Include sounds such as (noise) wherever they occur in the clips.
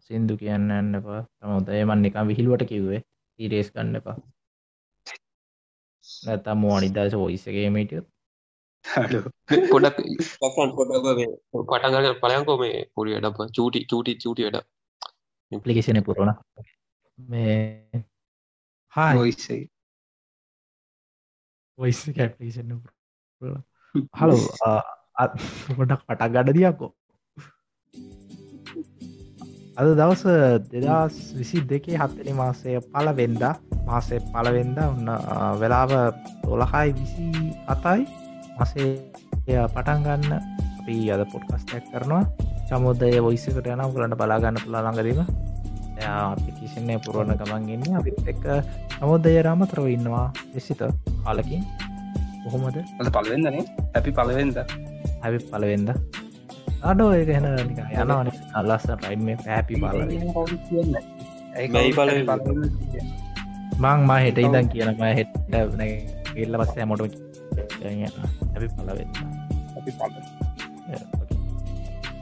සින්දු කියන්න යන්න එපා. තමොදයමන් නිකම් විහිලුවට කිව්වේ. ඊරේස් ගන්න එපා. නැතම් මෝනිදශ ඔයිස්සගේමට පොඩක් පටගන්න පලයන්කෝ මේ පුරිය ඩප චූටි චූටි චූටි වැඩ පලිකෙසන පුරණ මේ හා ඔයිසේ ඔයිස් කැපිෂන් හලෝ පොඩක් පටක් ගඩ දියක්කෝ අද දවස දෙදස් විසි දෙකේ හත්තනි මාසය පලවෙන්ද මාසේ පලවෙන්ද ඔන්න වෙලාව දොළහයි විසි අතයි මසේ පටන් ගන්න අපි අද පොඩ්කස්ටක් කරනවා. චමුදය ඔයිසිකට යන ගලට බලාගන්න පුලා ළඟදීම. අපිකිසින්නේ පුරුවණ ගමන්ගන්න අපිත් එක්ක සමුදය රාමතරව ඉන්නවා. විසිත කාලකින්. කොහොමද? අද පලවෙදනේ ඇපි පලවෙන්ද ඇවි පලවෙන්ද අඩෝ ඒක හෙන යනවන අල්ලස්ස රයින් මේ පැපි බල මං මා හෙට ඉදන් කියනම හෙට එල්ල පස්සේ මොට ඇපි පලවෙන්න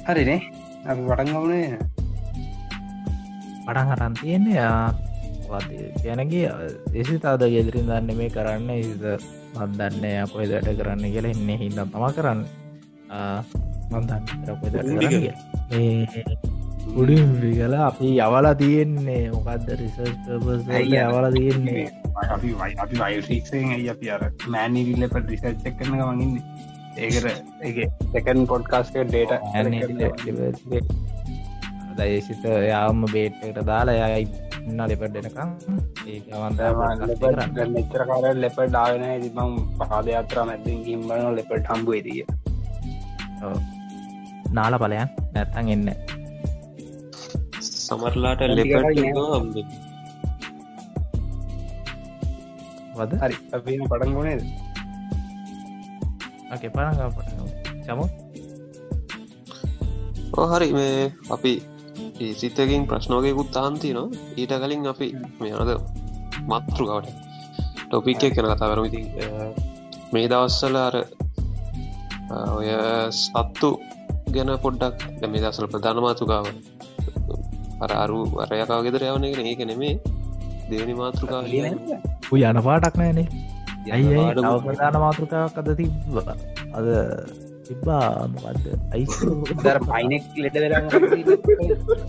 හරිනේ අපි පටන් ගමනේ පටන් හරන් තියෙන්නේ ගැනගේ දෙසි තාද ගෙදරින් දන්න මේ කරන්න. ඉද මන්දන්න අපොයි දට කරන්න කියලා එන්නේ හිදම් තම කරන්න උඩින් විගල. අපි යවලා තියෙන්නේ. මොකක්ද රිසර්් යවල තියෙන්නේ? අපි වයි අපි වයිසික්ෂයෙන් ඇයි අපි අර මෑනිරිල්ලප රිසර්් කරන මගින්න ඒකට ඒ සැකන් පොඩ්කාස්ක ඩේට දයසිත යාම බේට්ට දාලා යයි ඉන්න ලෙපට දෙනකම් ඒවන්ත මෙච්චර කාර ලෙප ඩාගෙන තිබම් පහදයාත්‍රා මැතින් ගිම්බන ලෙපට හම්බුවේදිය නාල පලයන් නැත්තන් එන්න. සමරලාට ලෙපට වද හරි. අපි පටන් ගොනේද පරග චමු. හරි. මේ අපි සිතකින් ප්‍රශ්නෝකයකුත් තාන්ති නවා ඊට කලින් අපි මෙයාද මත්ෘකාවට ටොපික් එක කෙන කතා කරමති මේ දවස්සල අර ඔය සත්තු ගැන පොඩ්ඩක් මේ දසල ප්‍රධාන මාතුකාව. අර අරු වරයකා ගෙදර යවන එක ඒක නෙමේ. දෙවනි මාතෘකාව උ යන පාටක් නෑනේ ඇයි ප්‍රධාන මාතෘකාවක් අද තිබ අද තිබ්බා මොකක්ද අයිස් දර (laughs) පයිනෙක් ලෙට වෙලා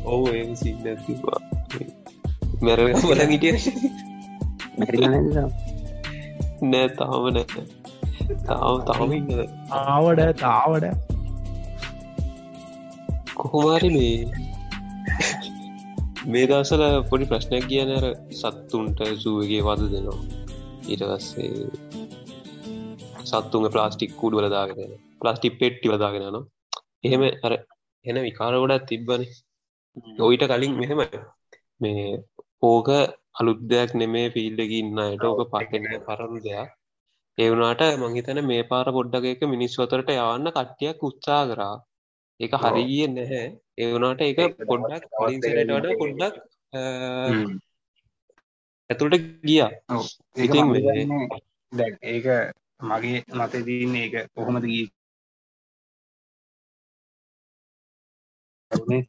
ඔවු සින්න තිබවා මැර මල ගිටිය නෑ තාම නැ. තාව තාම ඉන්න ආවඩ තාවඩ කොහොමාරි මේ? මේ දසල පොඩි ප්‍රශ්නයක් කියනර සත්තුන්ට සුවගේ වද දෙනවා. ඊට පස්සේ සත්තුන්ග ප්ලාස්ටික් කුඩ වලදාගෙන ප්ලාස්ටික් පෙට්ටි වදාගෙන න එහෙම අර එන විකාර ගොඩත් තිබ්බන. ඔයිට කලින් මෙහෙම මේ ඕක අලුද්දයක් නෙමේ ෆිල්ඩක ඉන්නයට ඕක පටන පරණු දෙයක්. ඒවුනාට මංහිතන මේ පාර පොඩ්ඩක එක මිනිස්වතරට යවන්න කට්ටියක් උත්සා කරා ඒක හරිගිය නැහැ. ඒවුනාට ඒක පොඩ්ඩක් ලින්සට වඩ පොඩ්ඩක් ඇතුළට ගිය. ඉතින් ඒක මගේ මත දන්න ඒක කොහොමද ගී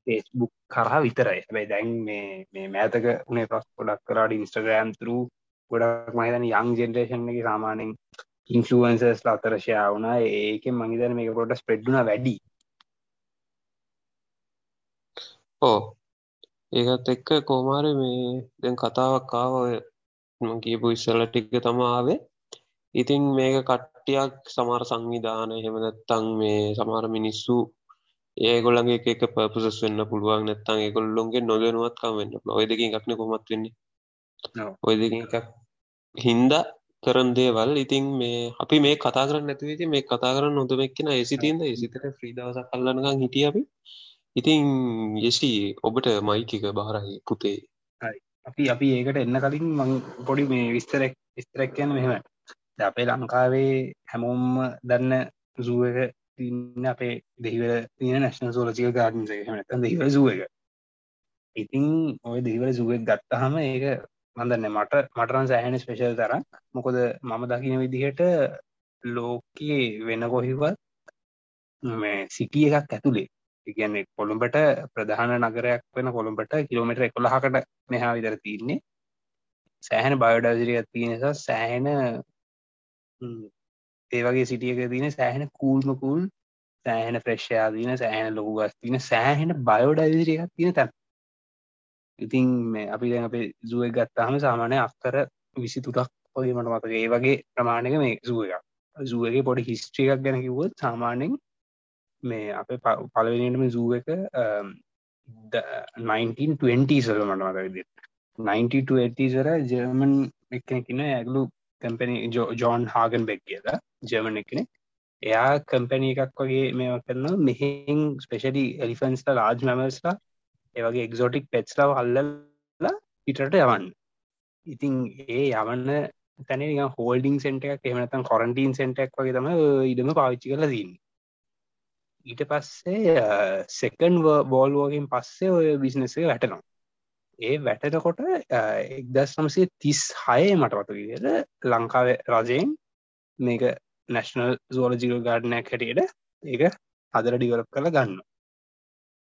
ෆේස්බුක් කරහ විතරයි. හැබයි දැන් මේ මේ මෑතක උනේ පස් ගොඩක් කරාට ඉන්ස්ටග්‍රෑම් තරු ගොඩක් මහිතන යං ජෙනරේෂන් එක සාමානෙන් ඉන්ෆලුවන්සස් අතරශයා වුණා. ඒක මහිතන මේක පොට ස්පෙඩ්ඩුන වැඩි ඕ ඒකත් එක්ක කෝමාර මේ දැන් කතාවක් කාව කියපු ඉස්සල ටික්ක තමාවේ ඉතින් මේක කට්ටියක් සමාර සංවිධාන හෙමනැත්තං මේ සමාර මිනිස්සු ඒගොල්ලගේ එක පපසස් වෙන්න පුළුවන් නැත්තන් ඒගොල්ලොන්ගේ නොදනුවත්කම් වෙන්න ඔය දෙකින් එකක්න කොමත් වෙන්නේ ඔය දෙක එකක් හින්ද කරන් දේවල් ඉතින් මේ අපි මේ කතා කරන්න නැතිවති මේ කතා කරන්න නොදමක්ෙන ඒසිතින්ද ඒසිතට ්‍රීදවස කල්ලනකං හිටිය අපි ඉතින් යෙසි ඔබට මයිකික බාරහි පුතේ. අපි අපි ඒකට එන්න කලින් මං පොඩි මේ විස්තරක් විස්තරක් කියන මෙහෙම. අපේ ලංකාවේ හැමෝම්ම දන්න සුව එක තින්න අපේ දෙහිවර තියෙන නැශන සෝලසික ගාඩන් එක. දෙහිව සුව එක. ඉතින් ඔය දෙහිවර සුවක් ගත්තහම ඒක මඳන්න මට මටරන් සෑහන ස්පේශල් තර මොකොද මම දකින විදිහට ලෝකයේ වෙන කොහිවත් මේ සිටිය එකක් ඇතුළේ ඉගැන්නේ කොළුඹට ප්‍රධාන නගරයක් වෙන කොළුඹට කිලෝමිට එකොළහකට මෙහා විදර තියන්නේ. සෑහන බයෝඩවිරියක් තියෙන නිසා සෑහෙන ඒවගේ සිටියක තියන සෑහෙන කූල්මකුල් සෑහෙන ප්‍රශ්යා තියන සෑහෙන ලොකු ගස් තින සෑහෙන බයෝඩවිරියක් තියෙන තැන්. ඉතින් මේ අපි දැන් අපේ සුව ගත්තාහම සාමානය අක්කර විසි තුටක් ඔය මට මතක ඒ වගේ ප්‍රමාණක මේ සුව එකක්. සුවගේ පොඩි හිස්ට්‍රිය එකක් ගැන කිව්වොත් සාමාන්‍යෙන් මේ අප පලවෙනටම සූ එක um, 1920 සල මට මත විදි 92 ජර්මන් එකනෙකින ඇගලු කැම්පනි ජෝන් හාගන් බෙක් කියලා. ජර්මන් එකනෙ එයා කම්පැනි එකක් වගේ මේ කරන මෙහෙන් ස්පෙශලි එලිෆන්ස්ට ලාජ් මැමස්ලා ඒවගේ එක්සෝටික් පෙත්ස්ලාව හල්ලලා පිටට යවන්න. ඉතින් ඒ යවන්න තැන හෝල්ඩිං සෙන්ට එකක් එමනතන් කොරන්ටීන් සෙන්ටක් වගේ තම ඉඩම පාවිච්චි කරලා දන්න ඊට පස්සේ සෙකන් බෝල්වෝගෙන් පස්සේ ඔය බිස්නසේ වැටනවා. ඒ වැටනකොට එක්දස් නමසේ තිස් හය මටවතු විදියට ලංකාව රජයෙන් මේක නැශනල් සෝලජිකල් ගාඩනයක් හැටියට ඒක හදර ඩිවලප් කළ ගන්න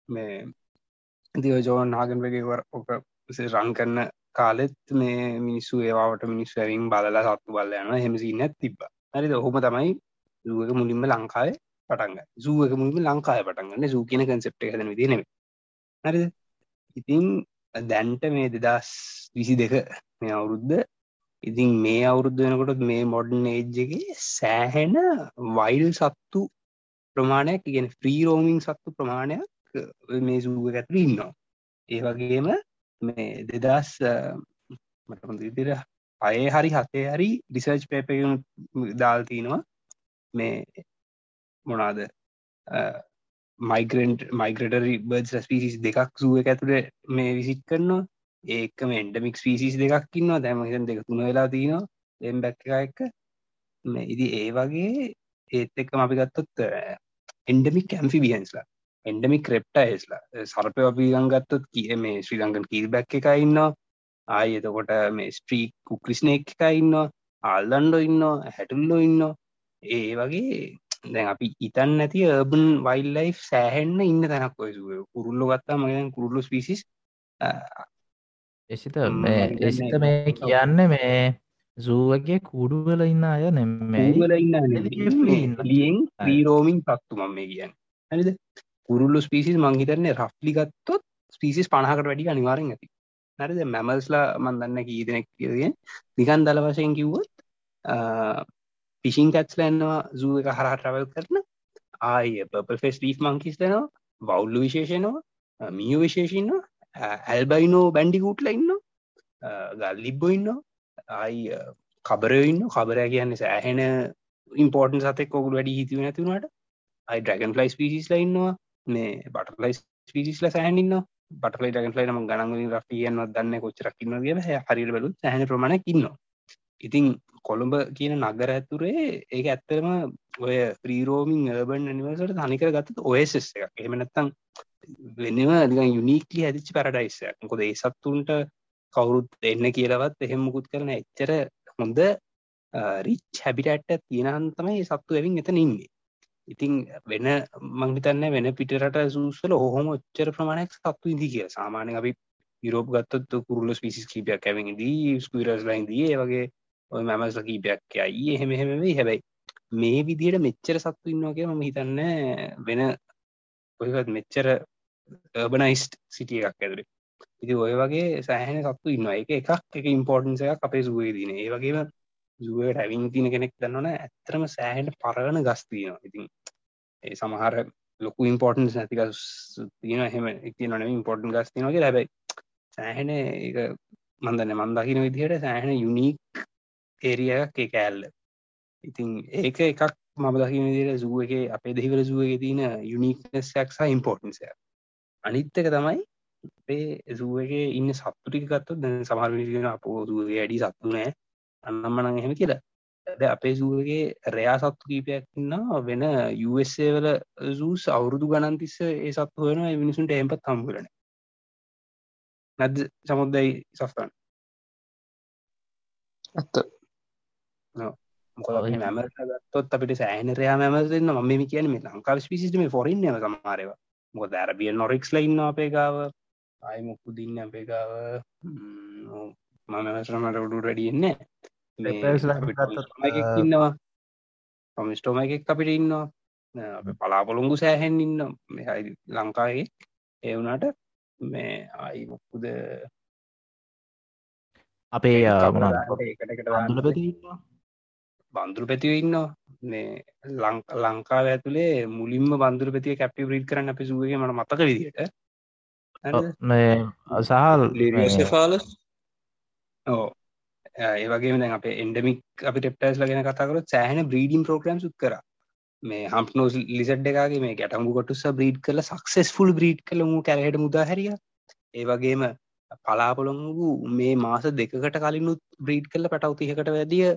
මේ දිව ජෝන් නාගන් වගේවර ඕක රං කරන කාලෙත් මේ මිනිස්සු ඒවාට මිනිස් ඇවින් බලලා සත්තු බල යන හෙමසින්න තිබ්බ. හරි ඔහොම තමයි දුවක මුලින්ම ලංකාවේ පටන්ග සූුවක මුලින්ම ලංකාය පටන්ගන්න සූ කියන කන්සෙප්ට හදන විදිනෙම හරිද? ඉතින් දැන්ට මේ දෙදස් විසි දෙක මේ අවුරුද්ධ ඉතින් මේ අවුරුද්ධ වෙනකොට මේ මොඩන් ඒජ්ජගේ සෑහෙන වයිල් සත්තු ප්‍රමාණයක් ඉගෙන ෆ්‍රීරෝමිං සත්තු ප්‍රමාණයක් මේ සූග ඇතුර ඉන්නවා. ඒ වගේම මේ දෙදස් මට ඉදිර අය හරි හතේ හරි රිසර්ච් පේප දාල්තිනවා මේ මොනාද? මයිගරන්ට් මයිග්‍රටරි බර්ඩ් ස්පිසිස් දෙකක් සුව එක ඇතුළ මේ විසිට් කරනවා. ඒකම එන්ඩමික් ස්පිසිස් දෙකක් ඉන්නවා. දැම හිතන් දෙක තුන වෙලා තිනවා එම් බැක් එක මේ ඉදි ඒ වගේ ඒත් එක්කම අපි ගත්තොත් එන්ඩමික් කැම්ෆි බියන්ස්ලා එන්ඩමික් ක්‍රප්ටයිස්ලා සර්පය අපි ගංගත්තොත් කිය මේ ශ්‍රී ලංකන් කීල් බැක් එක ඉන්නවා. ආය එතකොට මේ ස්ට්‍රීක් කුක්‍රිස්නේක් එක ඉන්නවා. ආල්දන්ඩෝ ඉන්නවා. හැටුල්ලෝ ඉන්නවා. ඒ වගේ දැන් අපි ඉතන් නැති බන් වයිල් ලයි් සෑහෙන්න ඉන්න තැනක් ඔයසුව කුරුල්ලො ගත්තා මගෙන් කුරුල්ලු පිසිස් එසිත එසිත මේ කියන්න මේ සූවගේ කුඩුවල ඉන්න අය නෙමවල ඉන්න ලියෙන් ප්‍රීරෝමින් පත්තු මම මේ කියන්න. හනිද කුරුල්ලු ස්පිසිස් මංහිතරන්නේ රෆ්ලි ගත්තොත් ස්පිසිස් පණහකට වැඩි අනිවාරෙන් ඇති. නැරද මැමල්ස්ලා මන්දන්න කීදනෙක් කියදෙන නිකන් දල වශයෙන් කිව්වොත් පිසිං කැත්ස්ලන්නවා සූ එක හරහ ට්‍රවල් කරන. ආය පපල් ෆෙස් රීෆ් මංකිස් දෙනවා වෞල්ලු විශේෂනවා මිය විශේෂන්න ඇල්බයිනෝ බැන්ඩිකූට්ල ඉන්න ගල්ලිබ්බො ඉන්න අයි කබරඉන්න කබරය කියන්න සෑහෙන ඉම්පෝර්ටන් සතෙක් කොකුල් වැඩි හිතුව නැතිවුණට අයි ඩ්‍රගන් ෆලයිස් පිසිස්ල ඉන්නවා මේ බටලයිස් පිසිස්ල සෑහනින්න බටලයි ඩගන් ලයි ම ගනග රටියන්න දන්න කොච්චරක්කින්න කිය හරි බලු සෑහන ප්‍රමාණක් ඉන්නවා. ඉතින් කොළඹ කියන නගර ඇතුරේ ඒක ඇත්තරම ඔය ප්‍රීරෝමිං බන් නිවසට තනිකර ගත්ත ඔයසස් එකක්. එහෙමනත්තං වෙනම දික යුනික්ලි ඇදිච්චි පැරඩයිස්සයක් කොද ඒ සත්තුන්ට කවුරුත් එන්න කියලවත් එහෙම මුකුත් කරන එච්චර හොඳ රිච් හැබිටඇට්ට තියෙනන් තමයි සත්තු ඇවින් එතන ඉන්නේ. ඉතින් වෙන මංහිතන්න වෙන පිටරට සූසල ඔහොම ඔච්චර ප්‍රමාණයක් සත්තු ඉදි කිය සාමානය අපි යුරෝප ගත්තත් කුරල පිසිස් කීපයක් ඇවිදී ස්කීරස් ලයින්දී වගේ ඔය මැමස්ල කීපයක් අයි එහෙම එහෙමේ හැබැයි මේ විදියට මෙච්චර සත්තු ඉන්නවාගේ මම හිතන්න වෙන ඔයත් මෙච්චර බනයිස්ට් සිටිය එකක් ඇතුරේ ඉති ඔය වගේ සෑහන සත්තු ඉන්නවා. එක එකක් එක ඉම්පෝර්ටන්සයක් අපේ සුවේ දින ඒ වගේම සුවට ඇවින් තින කෙනෙක් දන්නවන ඇත්තරම සෑහට පරගන ගස්තියනවා ඉතින් ඒ සමහර ලොකු ඉම්පෝර්ටන්ස් නැතික තියෙන හෙම ඉති නොන ඉම්පෝර්ටන් ගස්තිනගේ ලැබයි සෑහෙන ඒ මන්දන්න මන්දකින විදිහයට සෑහෙන යුනික් ඒරියක් ඒ කෑල්ල. ඉතින් ඒක එකක් මම දකින දිර සුව එක අපේ දෙහිවල සුවගේ තියෙන යුනික්නස්යක් සහ ඉම්පෝර්ටන්සය අනිත්තක තමයි අපේ සුවගේ ඉන්න සත්තුටික ගත්තු දැ සමහරවිගෙන අපෝ සුවගේ ඇඩි සත්තු නෑ. අන්නම්මනං එහෙම කියලා. ද අපේ සුවගේ රයා සත්තු කීපයක් ඉන්නවා. වෙන යුස්සේ වල සූස් අවුරුදු ගණන්තිස්ස ඒ සත්තු වෙන මිනිසුන්ට එම්පත් හම්බුලන නැද සමුද්දයි සස්තන්. ඇත්ත. ගත්තොත් අපිට සෑහන රයා මැමරන්න ම මේ කියන මේ ලංකාව පිසිටම ෆොරින් සමාරවා මොක දැරබිය නොරික්ස්ල ඉන්න අපේ ගාව. අයි මොක්කු දින්න අපේ ගාව? මමසරමට උඩු රඩියන්නේ ඉන්නවා. පමිස්ටෝම එකක් අපිට ඉන්නවා. පලාපොළොංගු සෑහෙන් ඉන්න මෙහයි ලංකාගේ ඒවුනාට මේ අයි මොක්කුද අපේ ඒකට බන්දුරු පැතිව ඉන්නවා. මේ ලංකාව ඇතුළේ මුලින්ම බන්දුර පැතිය කැපි බ්‍රීඩ් කරන්න අපි සුවගේ මට මතක විදිට සහල් ෆාලස් ඕ ඒවගේ දැන් අප එන්ඩමික් අපි ටෙප්ටස් ලගෙන කතාකර සෑහන බ්‍රීඩිම් ප්‍රෝග්‍රම් සුත් කර. මේ හම්පනෝස් ලිසඩ් එකගේ මේ ගැටමු කොටුස බ්‍රීඩ් කල සක්සෙස්ෆුල් බ්‍රීඩ් කළමු කැරහට මුදාහැරිය ඒවගේම පලාපොළොන් වූ මේ මාස දෙකට කලිනුත් බ්‍රීඩ් කල්ල පැටවතිහකට වැදිය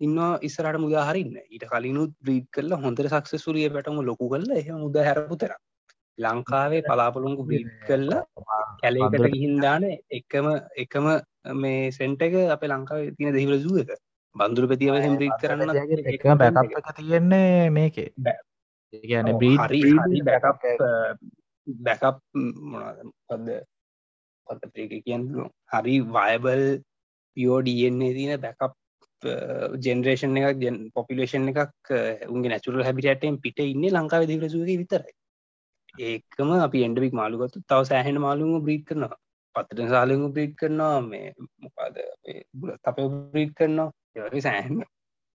ඉන්නවා ඉස්සරට මුදාහරින්න ඊට කලිනුත් බ්‍රීඩ් කරල හොඳර සක්සසුරිය පැටම ලොකු කල්ල එහ මුද හැරපු තෙර ලංකාවේ පලාපොළොංගු බ්‍රීඩ් කල්ල කැලේකට ගිහින්දාන එකම එකම මේ සෙන්ට එක අප ලංකාව තින දෙහිවල සුව එක. බන්දුර පැතිව හෙම බ්‍රීඩ් කරන්න එක. එක තියෙන්නේ මේකේ. ගැන බ්‍රී බැකප් මොනද පද කියන්න? හරි වයබල් පියෝ ඩන්නේ තියන බැකප් ජෙනරේෂන් එකක් ජන් පොපිලේෂන් එකක් උන්ගේ නැචුරල් හැබිටටෙන් පිට ඉන්න ලංකාව දිරසුවගේ විතරයි. ඒකම අපි එන්ඩවික් මාළුගත්තු තව සෑහෙන මාළුම බ්‍රීඩ් කරනවා. පත්තට සාලංගු බ්‍රීඩ් කරනවා මේ මොකාද අප බ්‍රීඩ් කරනවා. ඒවගේ සෑහන.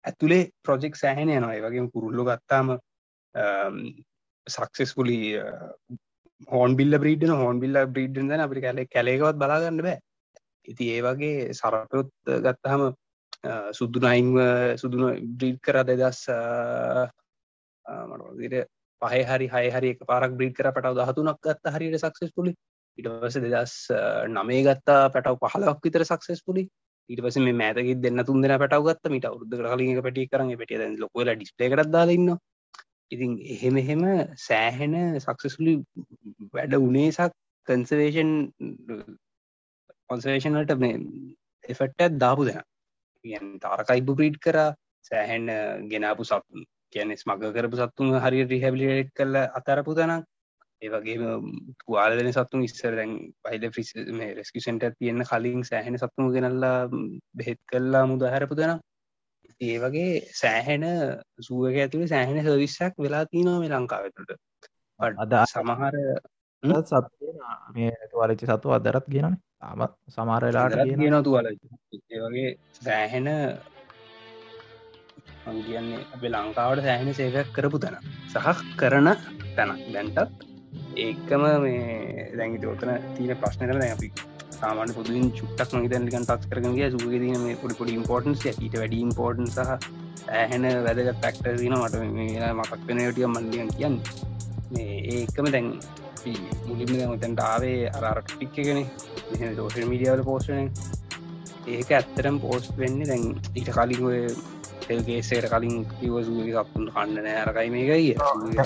ඇතුළේ ප්‍රොජෙක්් සෑහෙන යනවා. ඒවගේ පුරුල්ලු ගත්තාම සක්සෙස්කුලි හෝන් බිල්ල බ්‍රීඩ්න හෝන් බිල්ල බ්‍රීඩ්න අපි කැලේ කැලේකවත් බලාගන්න බෑ. ඉති ඒ වගේ සරපයොත් ගත්තහම සුද්දුනයින්ව සුදුන බ්‍රීඩ් කර දෙදස් eh, eh, මට පහ හරි හය හරි එක පාරක් බ්‍රීඩ් කර පටව දහතුනක් ගත්ත හරියට සක්සෙස් පුලි ඉට පස දෙදස් eh, නමේ ගත්තා පැටව පහලක් විතර සක්සෙස් පුලි ඊට පස මේ මෑතක දෙන්න තුන් දෙන පැටව ගත්ත. මිට අවුද්ධ කලින් පැටි කරන පැටිය දැන් ලොකල ඩිස්පේ කරත් දාලන්න ඉතින් එහෙම එහෙම සෑහෙන සක්සෙස්ලි වැඩ උනේසක් කන්සවේෂන් කොන්සවේෂන්ලට මේ එෆට්ටත් දාපු දෙෙන. තාරකයිබ ප්‍රීට් කර සෑහැන් ගෙනාපු සත්තුන්. කියන ස්මග කරපු සත්තුන් හරි රිහැබිලිට් කල්ල අතරපු තනක්. ඒවගේ තුවාල වෙන සත්තුන් ඉස්සර දැන් පයිල ෆිස් මේ රෙස්කිසන්ට තියෙන කලින් සෑහෙන සත්තුම ගෙනල්ලා බෙහෙත් කල්ලා මුදහැරපු තන ඒ වගේ සෑහෙන සුවක ඇතුළේ සෑහෙන සවිස්සක් වෙලා තිනවා මේ ලංකාවතුට අද සමහර සත් මේ තුවාලච්චි සතු අදරත් ගෙනන තාම සමාරලාට කියන තුවල ඒවගේ සෑහෙන කියන්නේ අපේ ලංකාවට සෑහෙන සේවයක් කරපු තැන. සහ කරන තැන. දැන්ටත් ඒකම මේ දැඟි ඔතන තියන ප්‍රශ්නර අපි සාමාන පුදුින් චුට්ටක් මහිතනිකන් ටක් කරගගේ සුග දන මේ පොඩි පොඩි ඉම්පෝර්ටන්ස් ඊට වැඩි ඉම්පෝර්ටන් සහ ඇහෙන වැදගත් පැක්ටර් දන මට මකක් වෙන යටිය මන්දියන් කියන්න. ඒකම දැන් මුලින්ම දැමතැන්ට ආවේ අරට ටික්කගෙන සෝෂල් මීඩියාවල පෝස්ටන ඒක ඇත්තරම් පෝස්ට් වෙන්න දැන් ඊට කලින් තෙල්ගේසේට කලින් කිවසූගේ සත්තුන් කන්න නෑ අරකයි මේකයි.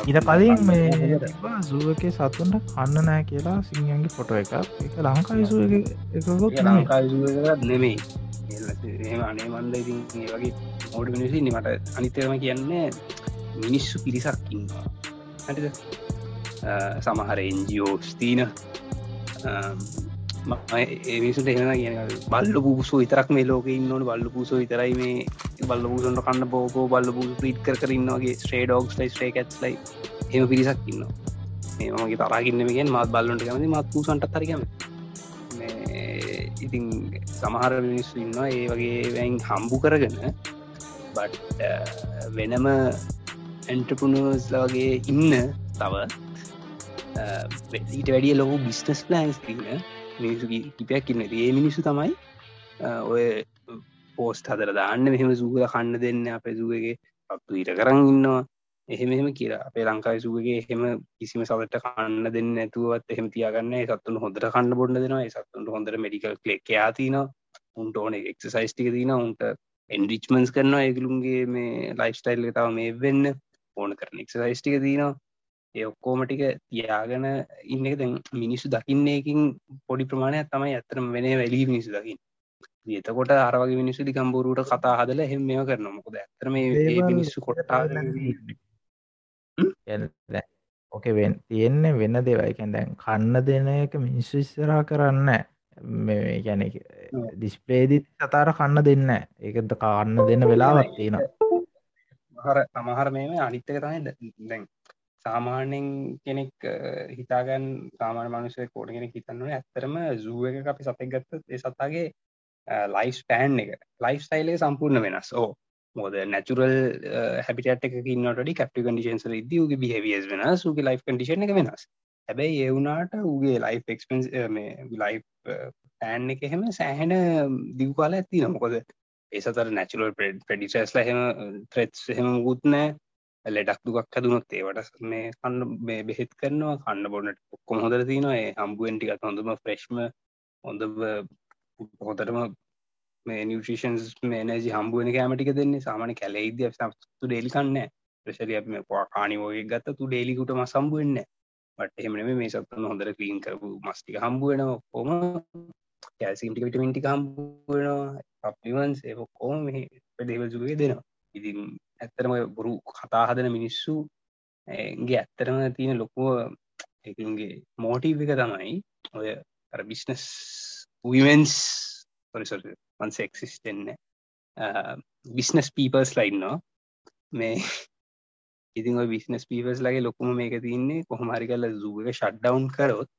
ඉට කලින් මේ සුවක සතුන්ට කන්න නෑ කියලා සිංහන්ගේ ෆොටෝ එක එක ලංකායිසු එකකොත් ලංකායිසුත් නෙමෙයි එම අනේ මන්ද ඉතින් ඒ වගේ මෝඩ මිනිසි මට අනිතරම කියන්නේ මිනිස්සු පිරිසක් ඉන්නවා. ඇටිද සමහර එන්ජියෝ ස්තිීන ඒමිසුට එහෙම කියන බල්ල පුසෝ විතරක් මේ ලෝක ඉන්නවන බල්ල පුසෝ විතරයි මේ බල්ල පුසන්ට කන්න බෝකෝ බල්ල පු පිට් කර කරන්නගේ ස්ට්‍රේ ඩෝක්ස් ලයි ස්ටේ කට් ලයි එම පිරිසක් ඉන්න මේමගේ තරගන්නමගෙන් මත් බල්ලොට කැමති මත් පූසන්ට තරකම ඉතින් සමහර මිනිස්සු ඉන්න ඒ වගේ වැයින් හම්බු කරගන්න බට් uh, වෙනම ඇන්ටපුනස්ලාගේ ඉන්න තව ඊට වැඩිය ලොහු බිස්නස් ප්ලන්ස් තින්න මිනිසු කිපයක් ඉන්න. ඒ මිනිස්සු තමයි ඔය පෝස්ට හදර දාන්න. මෙහෙම සූගල කන්න දෙන්න අප සුවගේ පත්තු ඉට කරන්න ඉන්නවා. එහෙම එහෙම කියලා. අපේ ලංකායි සුවගේ එහෙම කිසිම සවට කන්න දෙන්න ඇතුවත් එහෙම තියාගන්න සත්තුන් හොඳට කන්න බොන්න දෙනවා. සත්තුන්ට හොඳට මෙඩිකල් කලෙක් යාතින උන්ට ඕන එක්සයිස්ටික තින උන්ට එන්ඩිච්මන්ස් කරනවා. ඒගලුන්ගේ මේ ලයිස්ටයිල් තව මේ වෙන්න ඕන කරන එක්සයිස්ටික තිනවා. ඒ ඔක්කෝමටික තියාගෙන ඉන්න එක දැන් මිනිස්සු දකින්නයකින් පොඩි ප්‍රමාණයක් තමයි ඇතරම වෙන වැලී මිනිසු දකින්න. එතකොට අරවගේ මිනිස්සු දිකම්බුරුට කතා හදල එහෙම මෙම කරන මොකද ඇතරම මිනිස්සු කොට්ටා ඕක වෙන් තියෙන්නේ වෙන්න දේවයිකැන් දැන් කන්න දෙන එක මිනිස්සු ඉස්සරා කරන්න මේ ගැන ඩිස්පලේදි සතාර කන්න දෙන්න ඒකද කාන්න දෙන්න වෙලාවත් තියෙන හර අමහර මේම අනිත්තක තමයි දැන් සාමාන්‍යෙන් කෙනෙක් හිතාගන් සාමාන මනුසය කෝඩ කෙනෙක් හිතන්නුව ඇත්තරම සුව එක අපි සපෙක් ගත්ත ඒ සතාගේ ලයිස් පෑන් එක ලයිස් ටයිලේ සම්පූර්ණ වෙනස්. ඕ මොද නැචුරල් හැපිට ඉන්නට කප් කඩිෂන්ස ද ගේ බිහවියස් වෙන සුගේ ලයි් කඩිෂන එක වෙනස්. හැබැයි ඒවුනාට උගේ ලයි් එක්ස්පෙන්ස් ලයි් පෑන් එක එහෙම සෑහෙන දිව් කාල ඇති නොමකොද ඒ සතර නැචුරල් පෙඩ් පෙඩිසස්ල හෙම ත්‍රෙත්ස් හෙම ගුත්නෑ ලෙඩක් දුකක් හැදුනොත් ඒවට මේ කන්න මේ බෙහෙත් කරනවා කන්න බොන්නට ඔක්කොම හොඳට තියෙනවා. ඒ හම්බුවෙන් ටිකක් හොඳම ෆ්‍රෙෂ්ම හොඳ හොඳටම මේ නිියට්‍රිෂන්ස් මේ එනර්ජි හම්බුවෙන කෑම ටික දෙන්නේ. සාමාන්‍ය කැලෙයිද තු ඩේලි කන්නේ ප්‍රශරිය අපි මේ පොවා කානිවෝගේ ගත්ත තු ඩේලිකුට මස් හම්බුවෙන්න බට එහෙම නෙමෙයි මේ සත්තන හොඳට ක්ලීන් කරපු මස් ටික හම්බුවෙනවා ඔක්කොම. කැල්සියම් ටික විටමින් ටික හම්බුවෙනවා සප්ලිමන්ට්ස් ඒක ඔක්කොම මේ දේවල් සුගේ දෙනවා. ඉතින් ඇත්තරම බොරු කතා හදන මිනිස්සු ගේ ඇත්තරම තියෙන ලොකුව එකගේ මෝටීව එක තමයි ඔය බිස්නස් වමන්ස් වන්ස එක්සිස්ටෙන්න බිස්නස් පීපර්ස් ලයින්නවා මේ ඉතින් බිස්නස් පීපර්ස් ලගේ ලොකුම මේක තින්නේ කොහොමරි කල්ල සූක ෂඩ්ඩවන් කරොත්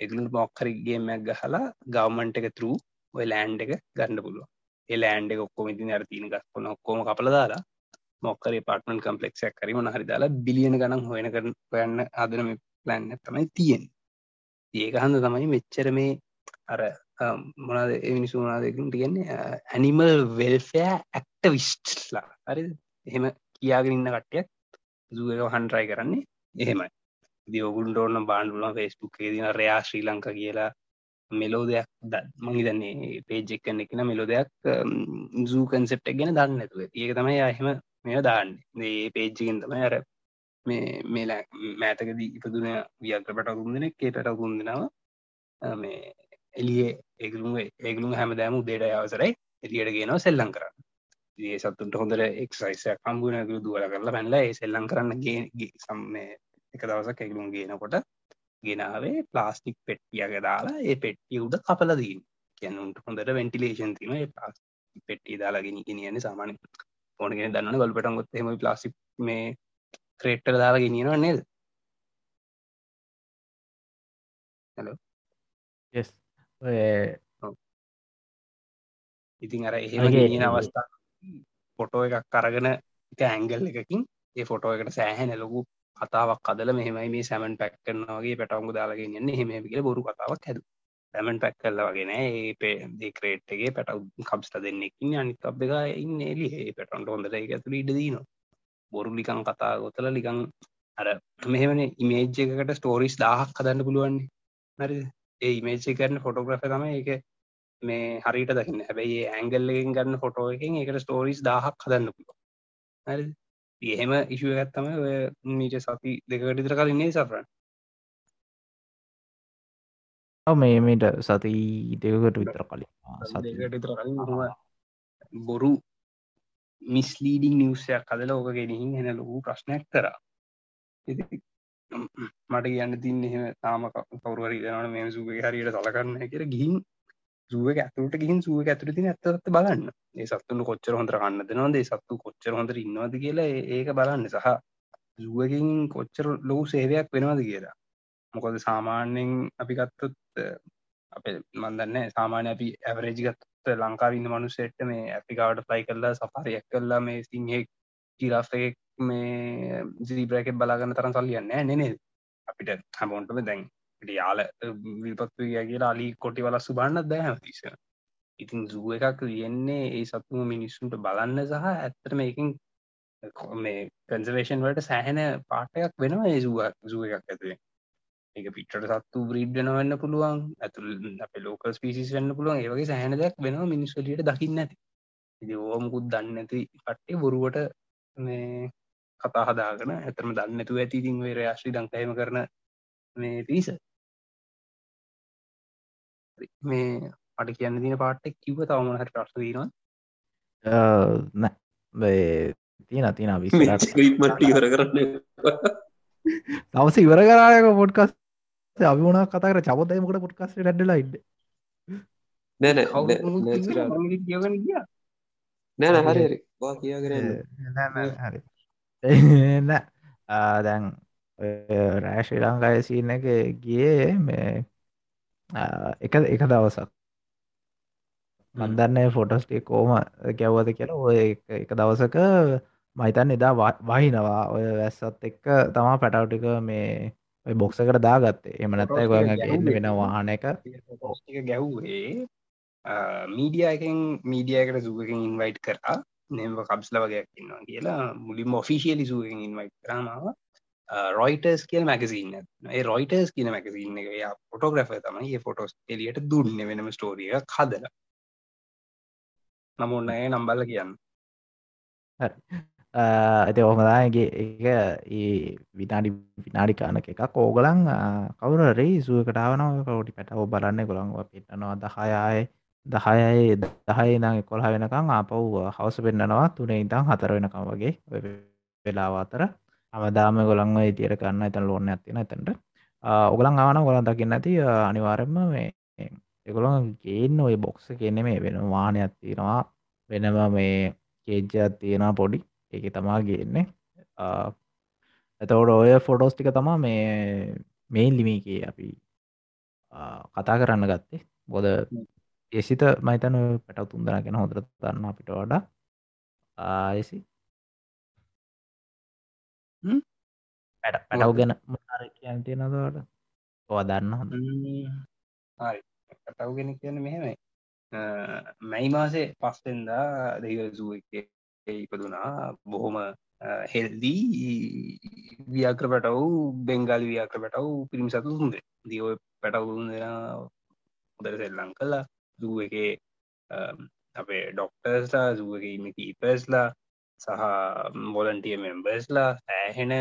එගලු මොක්කරගේමයක් ගහලා ගවමන්ට එක තරු ඔය ලෑන්් එක ගන්න පුළුව එලෑන්ඩ ඔක්කොම ඉතින් අර තින ගස්කොන ඔක්කොම කපල දාලා මොක්කර පාටමන් කම්පලෙක්ෂක් කරීම හරි දාලා බිලියන ගනම් හොයන කර හොයන්න අදන ප්ලන්න තමයි තියෙන් ඒක හන්ද තමයි මෙච්චර මේ අර මොනාද මිනිසු මොනාදකින් තියන්නේ ඇනිමල් වෙල්ෆෑ ඇක්ටවිස්ට්ලා හරි එහෙම කියාගෙන ඉන්න කට්ටියක් සුවක හන්ට්‍රයි කරන්නේ එහෙමයි. දියෝගුන්ට ඕන්න බාන්ඩුලන් ෆෙස්බුක් දින රයා ශ්‍රී ලංක කියලා මෙලෝ දෙයක් මහිතන්නේ පේජෙක් කන්න එකන මෙලෝ දෙයක් සූ කන්සෙප්ට ගැන දන්න ඇතුව ඒක තමයි අහෙම මෙ දාන්න. ඒ පේජ්ජිගෙන් තමයි අර මේ මේලා මෑතකදී ඉපදුන වියක්‍රපට ගුන්දන කේටට ගුන්දෙනවා මේ එලිය ඒගලුම ඒගලුම් හැම දෑම උදේට අවසරයි. එලියට ගෙනවා සෙල්ලං කරන්න. ඒ සත්තුන්ට හොඳට එක්සයිසය කම්බුණකරු දුවල කරලා පැල්ල ඒ සෙල්ලං කරන්න ගේ සම්ම එක දවසක් එකගලුම් ගේනකොට ගෙනාවේ ප්ලාස්ටික් පෙට්ටියක දාලා ඒ පෙට්ටිය උඩ කපල දීන් කියනුන්ට හොඳට වෙන්ටිලේෂන් තින ප්ලාස්ටික් පෙට්ටි දාලා ගෙන ගෙනියන්න සාමාන ඕනගෙන දන්න ගල්පටන් ගොත් හෙම ප්ලාසික් මේ ක්‍රේට්ටර දාලා ගෙනියනවා නේද? හලෝ ඉතින් අර එහෙම ගෙනියන අවස්ථා පොටෝ එකක් කරගෙන එක ඇංගල් එකකින් ඒ ෆොටෝ එකට සෑහෙන ලොකු කතාවක් අදල මෙහෙමයි මේ සැමන් පැක් කරනවාගේ පැටවුග දාලාගෙන යන්න හෙම කියල බොරු කතාවක් හැද සැමන් පැක් කරල වගෙන ඒ දේක්‍රේට්ගේ පැටව් කම්ස්ට දෙන්නෙකින් අනිත් අප එක ඉන්න එලි ඒ පැටන්ට හොඳට එක ඇතුළ ඉඩ දීන බොරු ලිකං කතා ගොතල ලිකං අර මෙහෙමන ඉමේජ් එකකට ස්ටෝරිස් දාහක් හදන්න පුළුවන්නේ. හරි ඒ ඉමේජ් කරන ෆොටෝග්‍රෆ තම එක මේ හරිට දකින්න. හැබැයි ඇංගල්ලකින් ගන්න ෆොටෝ එකින් එකට ස්ටෝරිස් දාහක් හදන්න පුළුව හරි එහෙම ඉශුව ඇත්තම ඔය මීට සති දෙකට ඉතර කලින්නේ සෆරන්? මේ මීට සති දෙකට විතර කලින්. බොරු මිස්ලීඩිං නිවසයක් කදල ඕක ගෙනහින් එන ලොකු ප්‍රශ්නයක් කරා. මට කියන්න තින් එහෙම තාම කවරුවරි දනට මේ සුගේ හරියට සලකන්න කියර ගිහින් සුව ඇතුට ගින් සුව ඇතුර තින ඇත්තත් බලන්න. ඒ සත්තුන් කොච්චර හොඳර කන්න දෙනවද? සත්තු කොච්චර හොඳර ඉන්නවද කියලා ඒක බලන්න. සහ සුවකින් කොච්චර ලොකු සේවයක් වෙනවද කියලා. මොකොද සාමාන්‍යෙන් අපි ගත්තොත් අප මන්දන්න සාමාන්‍ය අපි ඇවරේජිගත් ලංකාවන්න මනුසෙට්ට මේ ඇපිකාවට ප්ලයි කරලා සපාරයක් කරලා මේ සිංහෙක් ජිරාෆ්ක මේ ජීබ්‍රයක බලාගන්න තරම් සල්ලියන්න නෙනෙ අපිට හැමෝන්ටම දැන් යාල විල්පත්තු කියලා අලි කොටි වලස්සු බන්නත් දෑම තිස ඉතින් සුව එකක් තියෙන්නේ ඒ සත්තුම මිනිස්සුන්ට බලන්න සහ ඇත්තට මේකින් මේ කන්සවේෂන් වලට සෑහෙන පාටයක් වෙනවා ඒ සුව සුව එකක් ඇතුවේ ඒක පිටට සත්තු බ්‍රීඩ්ඩන වන්න පුළුවන් ඇතුල් අප ලෝකල් පිසිස් වන්න පුළුවන්. ඒවගේ සෑහන දෙයක් වෙනවා මිනිස්වලියට දකින්න ඇති. ඉති ඕමුකුත් දන්න ඇති පට්ටේ බොරුවට මේ කතා හදාගන ඇතරම දන්නතු ඇති ඉතින් වේ රාශ්‍රී දංකයම කරන මේ පිස මේ අට කියන්න දින පාට්ට කිව තවම හට ප්‍රශ්න දීනවා නෑ. තියන තින විස් මට ඉවර කරන්න. දවස ඉවර කරායක පොඩ්කස් වුණා කතර චපතයමකට පොඩ්කස් ඩඩලා ඉන්න? නැන නැන හරි හරි. වා කියාගෙන හරි. (laughs) එන්න දැන් රෑ ශ්‍රී ලංකාය සින්න එක ගියේ මේ එක එක දවසක්. මන්දන්න ෆොටස්ටේ කෝම ගැව්වද කියලා ඔය එක දවසක මහිතන් එදා වහිනවා. ඔය වැස්සත් එක්ක තමා පැටව්ටික මේ බොක්සකට දාගත්තේ. එමනත්තයි ගොයග ගන්න වෙන වාහන එක. ටික ගැව්වේ මීඩිය එකෙන් මීඩියකට සුවකින් ඉන්වයිට් කරා. නෙම කබ්ස්ල වගේයක් ඉන්නවා කියලා. මුලින් ඔෆිසිියලි සුවකින් ඉන්වයිට් කරමාව රොයිටර්ස් කියල් මැකසින්න ඒ රොයිටර්ස් කියන මැකසින්න එක යා පොටෝග්‍රෆ තමයි. ඒ ෆොටෝස් එලියට දුන්න වෙනම ස්ටෝරිය හදල. නමුන්න ඒ නම්බල්ල කියන්න ඇති ඔහමදාගේ එක ඒ විනාඩි විනාඩි කානක එකක් ඕගලන් කවුර රේ සුවකටාවනව කවටි පැටව බලන්න කොළන්ව පිටනවා දහයාය දහයයි දහයි නං කොල්හ වෙනකං ආපව් හවස පෙන්න්නනවා තුනේ ඉතං හතර වෙනකම් වගේ වෙලාව අතර. අවදාම ගොළන්ව ඉතියට කරන්න ඇතන් ලෝන්න ඇතින ඇතැට ඔගලන් ආවන ගොලන් දකින්න ඇති අනිවාරෙන්ම මේ එකොළොන් ගේන්න ඔය බොක්ස කියන්න මේ වෙන වානයක් තියෙනවා වෙනම මේ කේජ්ජයක් තියෙනවා පොඩි. ඒක තමා ගේන්නේ. එතවට ඔය ෆොටෝස් ටික තමා මේ මේ ලිමිකේ අපි කතා කරන්න ගත්තේ. බොද එසිත මයිතන පැටව තුන්දන ගෙන හොදර දන්න අපිට වඩා. ආයසි පැට පැටව් ගැන මොනාර කියන් තියෙනදවට ඔව දන්න හොඳ. හරි. කටව්ගෙන කියන්න මෙහෙමයි. මැයි මාසේ පස්සෙන්දා දෙවසුව එක ඉපදුනා. බොහොම හෙල්දී ව්‍යාක්‍ර පැටව් බෙංගාලි ව්‍යාක්‍ර පැටව් පිරිමි සතු තුන්ද දියෝ පැටවුන් දෙෙන හොදර සෙල්ලං කලා දූ එක අපේ ඩොක්ටර්ස්ලා සුව එක ඉන්න කීපස්ලා සහ මොලන්ටිය මෙම්බර්ස්ලා සෑහෙන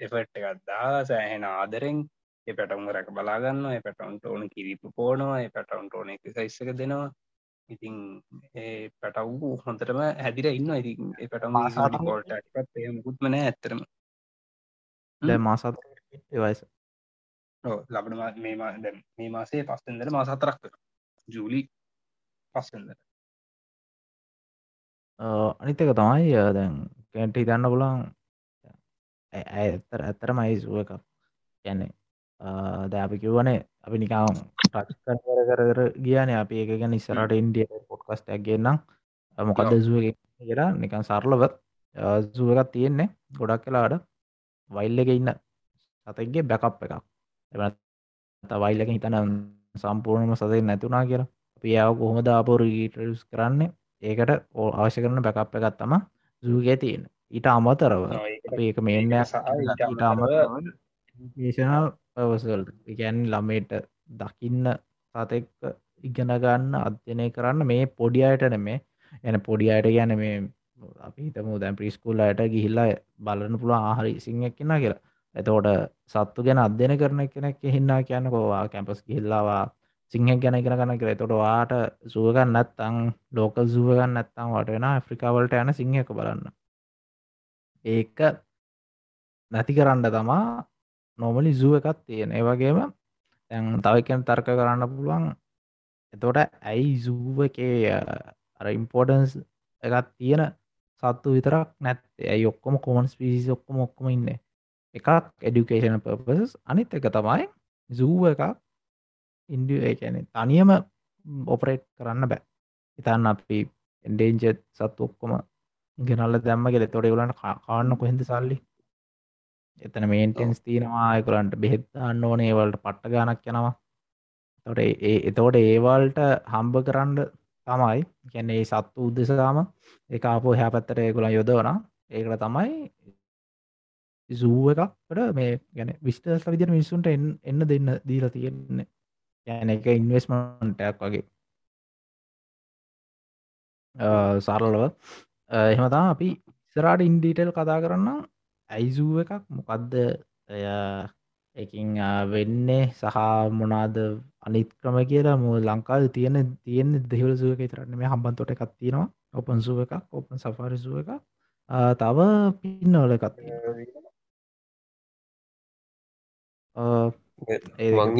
එෆට් එකත්දා සෑහෙන ආදරෙන් ඒ පැටවුම රැක බලාගන්න ඒ පැටවන්ට ඕන කිරිප පෝනවා. ඒ පැටවන්ට ඕන එක සයිස්සක දෙනවා. ඉතින් ඒ පැටව්ූ හොඳටම හැදිර ඉන්න ඉතින් ඒ පැටම ෝටත් මුකුත්මන ඇත්තරම මාසත් වයස. ලබන මේ මාසේ පස්සෙන්දර මාසතරක් කර. ජූලි පස්සෙන්දර අනිතක තමයි දැන් කැන්ට හිතන්න පුලන් ඇත්තර ඇත්තර මයි සුව එකක් කියන්නේ? ද අපි කිව්වනේ අපි නිකාම් ටච් කර කර ගියන. අපි එක ගැන ඉස්සරට ඉන්ඩිය පොඩ්කස්ටක් ගන්නම්. මොකක්ද සුව කියලා නිකන් සරලව. සුව එකක් තියෙන්නේ. ගොඩක් කලාට වයිල්ල එක ඉන්න සතගේ බැකප් එකක්. එ වයිල්ලක හිතන සම්පූර්ණම සතය නැතුනා කියලා. පියාව කොහොමද අපෝ රීටස් කරන්නේ? ඒකට ඕ අවශ්‍ය කරන බැකප් එකත් තම සූගේ තියෙන ඊට අමතරව ඒක මේන්න ඊට අමතරව ඒෂනල් පවසල් ගැන් ළමයට දකින්න සතෙක් ඉගෙන ගන්න අධ්‍යනය කරන්න මේ පොඩි අයට නෙමේ එන පොඩි අයට ගැන මේ අපි හිතම දැන් ප්‍රිස්කුල් අයට ගිහිල්ලා බලන්න පුළුවන් ආහරි සිංහක් කියෙන කියලා. එතෝට සත්තු ගැන අධ්‍යන කරන කෙනෙක් හින්නා කියන්න කෝවා කැම්පස් ගිහිල්ලාවා සිංහ ගැන ඉගෙන ගන්න කර තොට වාට සුවගන්න නැත්තං ලෝකල් සුවගන්න නැත්තං වට වෙන ඇෆ්‍රිකාවලට යන සිංහක බලන්න. ඒක නැති කරන්න තමා නොමලි සුව එකත් තියෙන. ඒවගේම තැන් තවකෙන් තර්ක කරන්න පුළුවන්. එතෝට ඇයි සූව එකේ අර ඉම්පෝර්ටන්ස් එකත් තියෙන සත්තු විතරක් නැත්තේ? ඇයි ඔක්කොම කොමන්ස් පිසි ඔක්කොම ඔක්කොම ඉන්න? එකක් එඩිකේෂන පර්පසස් අනිත් එක තමයි සූව එකක් ඉන්ඩිය කියන තනියම ඔපරේට් කරන්න බෑ. ඉතන්න අපි එන්ඩේන්ජ සත් ඔක්කොම ගෙනල්ල දැම්ම ගෙල තොඩ ගලට කාන්න කොහෙද සල්ලි? එතන මේන්ටෙන්ස් තියෙනවා අයකුරන්ට බෙහෙත්තාන්න ඕන ඒවලට පට්ට ගානක් යනවා. තොට ඒ එතෝට ඒවල්ට හම්බ කරන්න තමයි ගැන්නේ සත්තු උද්දෙසාම ඒ ආපෝ හැ පැත්තට ඒකුලා යොදවන ඒකට තමයි සූ එකක්ට මේ ගැන විස්ටර්ස් විදිර මිනිසුන්ට එන්න දෙන්න දීලා තියෙන්නේ. යන එක ඉන්වස්මන්ටයක් වගේ. සරලව. එහෙමතා අපි ඉස්සරාට ඉන්ඩීටෙල් කතා කරන්න. ඇයිසූ එකක්? මොකක්ද එකින් වෙන්නේ සහ මොනාද අනිත් ක්‍රම කියලා මු ලංකාද තියෙන තියෙන දෙවල සුවක තරන්න මේ හම්බන්තොට එකක් තියෙනවා. ඔපන් සුව එකක් ඔපන් සෆාරි සුව එක තව පින්නවල එකත් දෙක මං.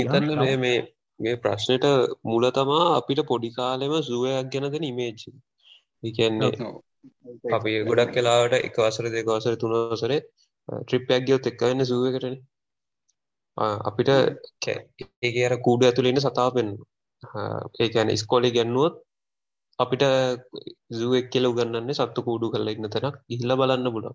මේ මේ මේ ප්‍රශ්නයට මුල තමා අපිට පොඩි කාලෙම සුවයක් ගැන දෙන ඉමේජ් කියන්නේ අපි ගොඩක් කලාවට එක වසර දෙක වසර තුන වසරේ ට්‍රිප්යක් ගියොත් එක්ක වෙන්න සුව එකටන. අපිට ඒක අර කූඩ ඇතුළෙන්න සතා පෙන් ඒ ඇන ස්කෝලි ගැන්නුවොත් අපිට සුවක් කියල උගන්නන්නේ සත්තු කූඩු කරලා ඉන්න තැනක් ඉල්ල බලන්න පුලන්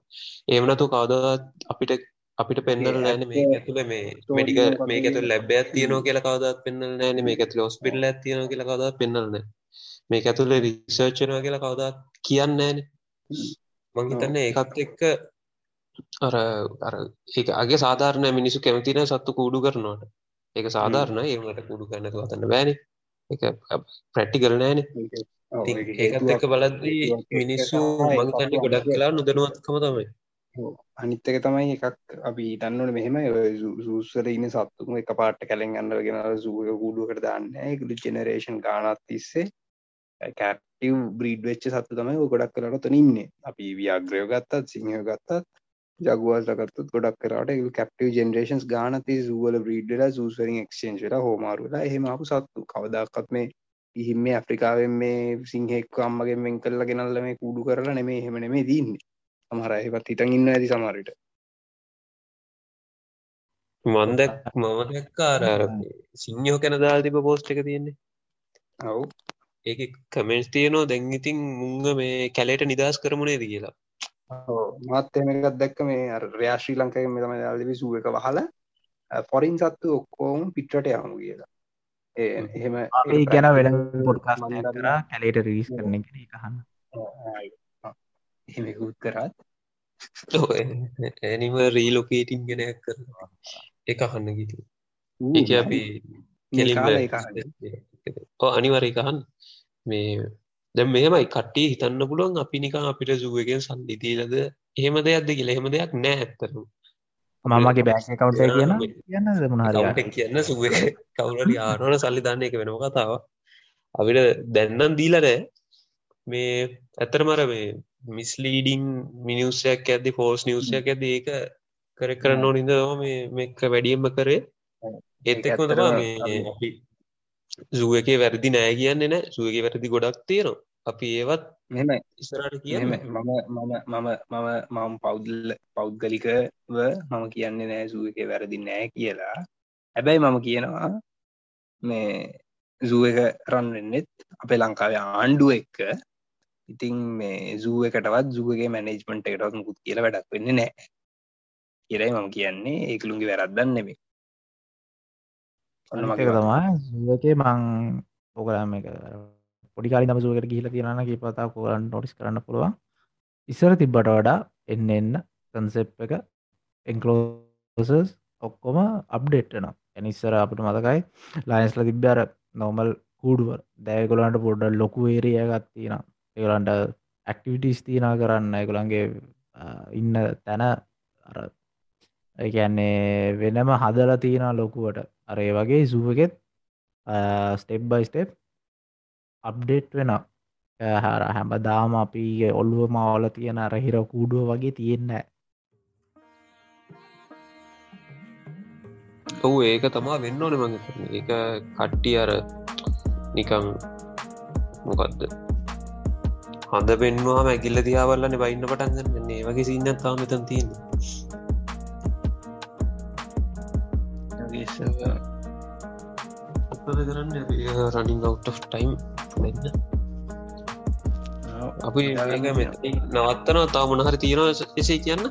ඒමනතු කවදත් අපිට අපිට පෙන්නල නෑන මේ ඇතුළ මේ මෙඩික මේක ඇතු ලැබ්බයක් තියනෝ කියලා කවදත් පෙන්නල නෑන. මේ ඇතුළ ඔස්පිටල් ඇතියන කියලා කවදත් පෙන්නලන මේ ඇතුළ රිසර්චනවා කියලා කවදත් කියන්න මං හිතන්න ඒකත් එක්ක අර අර ඒක අගේ සාධාරණ මිනිසු කැමතින සත්තු කූඩු කරනවාට. ඒක සාධාරණ ඒමට කුඩු කරන්නතු අතන්න බෑන. එක ප්‍රැට්ටි කරනෑන ඒකත් එක බලද්දී මිනිස්සු මංතන්න ගොඩක් කලා නොදනුවත්කම තමයි. අනිත්තක තමයි එකක් අපි තන්නට මෙහෙම සූසර ඉන්න සත්තුම එක පාට කැලෙන් අන්නව ගෙන සූක කූඩුවකට දාන්න එකලු ජෙනරේෂන් ගානත් තිස්සේ කැටව බ්‍රීඩ් වෙච්ච සත්තු තමයි ගොඩක් කරට තන ඉන්න. අපි ව්‍යාග්‍රයෝ ගත්තත් සිංහ ගත්තත් ජගවාසකත්තුත් ගොඩක් කරට කැප්ටව ජෙනරේන්ස් ගානති සුවල බ්‍රීඩ්ලා සූසරින් එක්ෂේන්් වෙලා හෝමාරුලා එහෙම අපපු සත්තු කවදක්කත් මේ ඉහිම මේ අප්‍රිකාවෙන් මේ සිංහෙක් අම්මගෙන් වෙන් කරලා ගෙනල්ල මේ කුඩු කරලා නෙමේ එහෙම නෙමේ දන්නේ සමහර එහෙවත් හිටන් ඉන්න ඇති සමහරට මන්දක් මම දැක්කාර සිංහෝ කැන දාල් තිබ පෝස්ට් එක තියෙන්නේ. ඔව් ඒක කමෙන්ස් තියනවා දැන් ඉතින් මුංග මේ කැලේට නිදහස් කරමුණේද කියලා. මත් එමකත් දැක්ක මේ රයා ශ්‍රී ලංකය මේ තම යාලවි සුව එක වහල පොරින් සත්තු ඔක්කෝම පිට්ට යමු කියලා. ඒ එහෙම ඒ ගැන වෙන පොඩ්කාස් කර කැලේට රිවිස් කරන එක කහන්න එහෙමකුත් කරත්. ඇනිම රීලෝකේටිං ගෙන කර එක අහන්න ගිතු එක අපි අනිවර එකහන් මේ දැ මෙහෙමයි. කට්ටි හිතන්න පුළුවන් අපි නිකා අපිට සුවගෙන් සල්ලිතීලද එහෙම දෙයක්ද කියල. එහෙම දෙයක් නෑ ඇත්තරු මමගේ බෑක කවුට කියන කියන්න මුණහර කියන්න සුව කවුරට ආනවන සල්ලි දන්න එක වෙනම කතාව අපිට දැන්නම් දීලනෑ මේ ඇතරමර මේ මිස්ලීඩිං මිනිස්සයක් ඇද ෆෝස් නිවසයක් ඇද ඒක කර කරන්න ඕනිද මේ මෙක වැඩියම්ම කරේ. ඒත් එක්ම තමා සුව එක වැරදි නෑ කියන්න නෑ. සුවගේ වැරදි ගොඩක් තියෙනවා. අපි ඒවත් මෙම ඉස්සරට කිය මම මම මම මම මම පෞද්ල පෞද්ගලිකව මම කියන්නේ නෑ සුව එක වැරදි නෑ කියලා. හැබැයි මම කියනවා මේ සූ එක රන්වෙන්නෙත් අපේ ලංකාවේ ආණ්ඩුව එක්ක. ඉතින් මේ සූ එකටවත් සුවගේ මැනේජ්මන්ට එකටත් මුකුත් කියල වැඩක් වෙන්න නෑ. කියරයි මම කියන්නේ. ඒකළුන්ගේ වැරද්දන්න නෙමේ එක තමා සුවකේ මං පොකරම එක පොඩිකාරි නම සුවකට කියල තියෙනන කීපතා කෝරන් නොටිස් කරන්න පුළුවන්. ඉස්සර තිබ්බට වඩා එන්න එන්න කන්සෙප් එක එන්කලෝසස් ඔක්කොම අප්ඩේට්න එනිස්සර අපට මතකයි ලයින්ස්ල තිබ්බර නොමල් කූඩුව. දෑගොලන්ට පොඩ්ඩ ලොකු ඒරිය ගත්තින ඒගලන්ට ඇක්ටිවිටිස් තියන කරන්න. එකගොලන්ගේ ඉන්න තැන ඒන්නේ වෙනම හදල තියෙන ලොකුවට අරේ වගේ සුවගෙත් ස්ටෙප් බයි ස්ටෙප් අප්ඩේට් වෙන හර හැම දාම අපි ඔල්ලුව මවල තියෙන අරහිර කූඩුව වගේ තියෙන්න ඔහු ඒක තමා වෙන්න ඕන මඟ ඒක කට්ටි අර නිකං මොකක්ද හඳ පෙන්වා මැකිල්ල තියාවල්ලන බයින්න පටන්ගන්න ඒ වගේ සින්න තාම මෙතන් තියෙන උත්තද කරන්න රනිින් අවට් ටයිම් වෙන්න. අපි මෙ නවත්තන තා මොනහරි තියෙන එසේ කියන්න?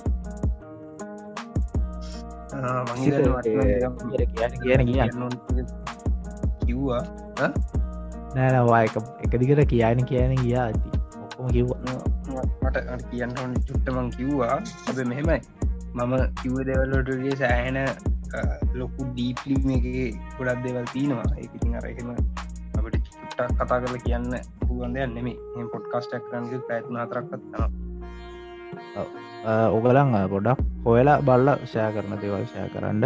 කියන කියන්න කිව්වා. නෑනවා එක දිගට කියන කියන ගියා. ඇති ඔක්කොම කිව්වා. මට කියන්න චුට්ටමං කිව්වා. අප මෙහෙමයි. මම කිව්ව දෙවල්ලටගේ සෑහෙන ලොකු ඩීප්ලි එක ගොඩක් දෙවල් තියෙනවා. ඒඉතින් අරහෙම අපට චුට්ටක් කතා කරල කියන්න පුළුවන් දෙයක් නෙමේ පොඩ්කාස්ටක් කරන්න පැත්න හතරක්ත්නවා ඔගලං ගොඩක් හොයලා බල්ල ෂය කරන දෙවල් ෂය කරන්න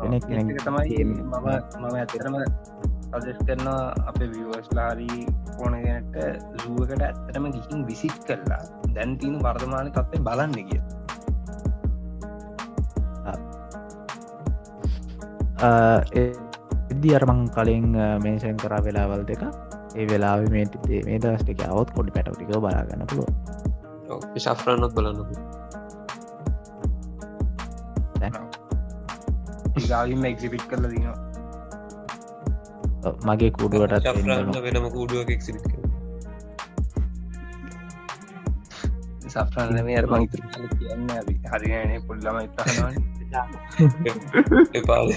වෙනෙක් තමයි මම මම ඇතරම සජස් කරනවා අපේ විවස්ලාරී ඕනගෙනට සුවකට ඇත්තටම ගිහින් විසිට් කරලා දැන් තියන වර්තමාන තත්වේ බලන්න කිය එදදි අරමං කලින් මේෂන් කරා වෙලාවල් දෙක. ඒ වෙලාව මේ මේ දස්ටික අවත් කොඩි පැටටික බලාගන්න පුළුව ශාෆ්‍රන්නත් බලන්නක. ඒගාවිම එක්සිපිට් කරල දිනවා. මගේ කුඩුවටත් ශාෆ්‍රන්න වෙනම කූඩුවක් එක්සිපිට සෆ්‍රන්න මේ අරමං කියන්න අපි හරිනේ පුල්ලම ඉතහනවන (laughs) එපාල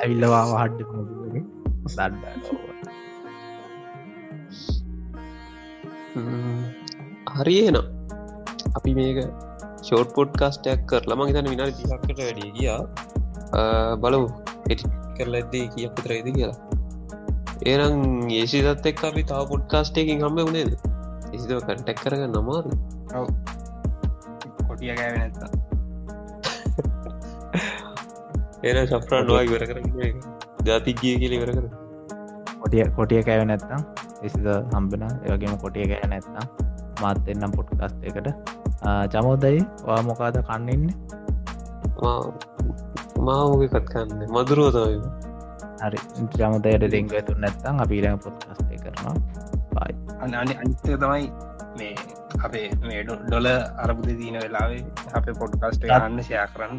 ඇවිල්ලවා හඩ්ඩ දඩ හරියනම් අපි මේක ෂෝට් පොඩ් කාස්ටයක් කරලා මගේ තන විනාට දිහක්කට වැඩිය ගියා. බලමු. එටි කරලා ඇද්දේ කියක් විතරයිද කියලා. ඒනම් ඒසිදත් එක් අපි තාව පොඩ්කාස්ටයකින් හම්බ වුණේද එසිදව කටැක් කරග නමාද කොටිය ගෑව ඒන ශප්‍රා නොවා ඉවර කරන්න ජාතිගිය කියල ඉවර කර කොටිය කොටිය කෑව නැත්තම් එසිද හම්බෙන ඒවගේම කොටිය කෑ නැත්නම් මාත් එන්නම් පොට්කස්ට එකට චමෝදයි වා මොකාද කන්නන්න මාමෝකත් කන්න මදුරුවතයි හරි ජමදයට දෙංග තුන් නැත්තම් අපිරම පොත්කස්ටේ කරනවා බයි අනි අනිත්‍ය තමයි මේ අපේ මේ ඩොල අරබුද දීන වෙලාවේ අපේ පොඩ්කස්ට ගන්න ෂයා කරන්න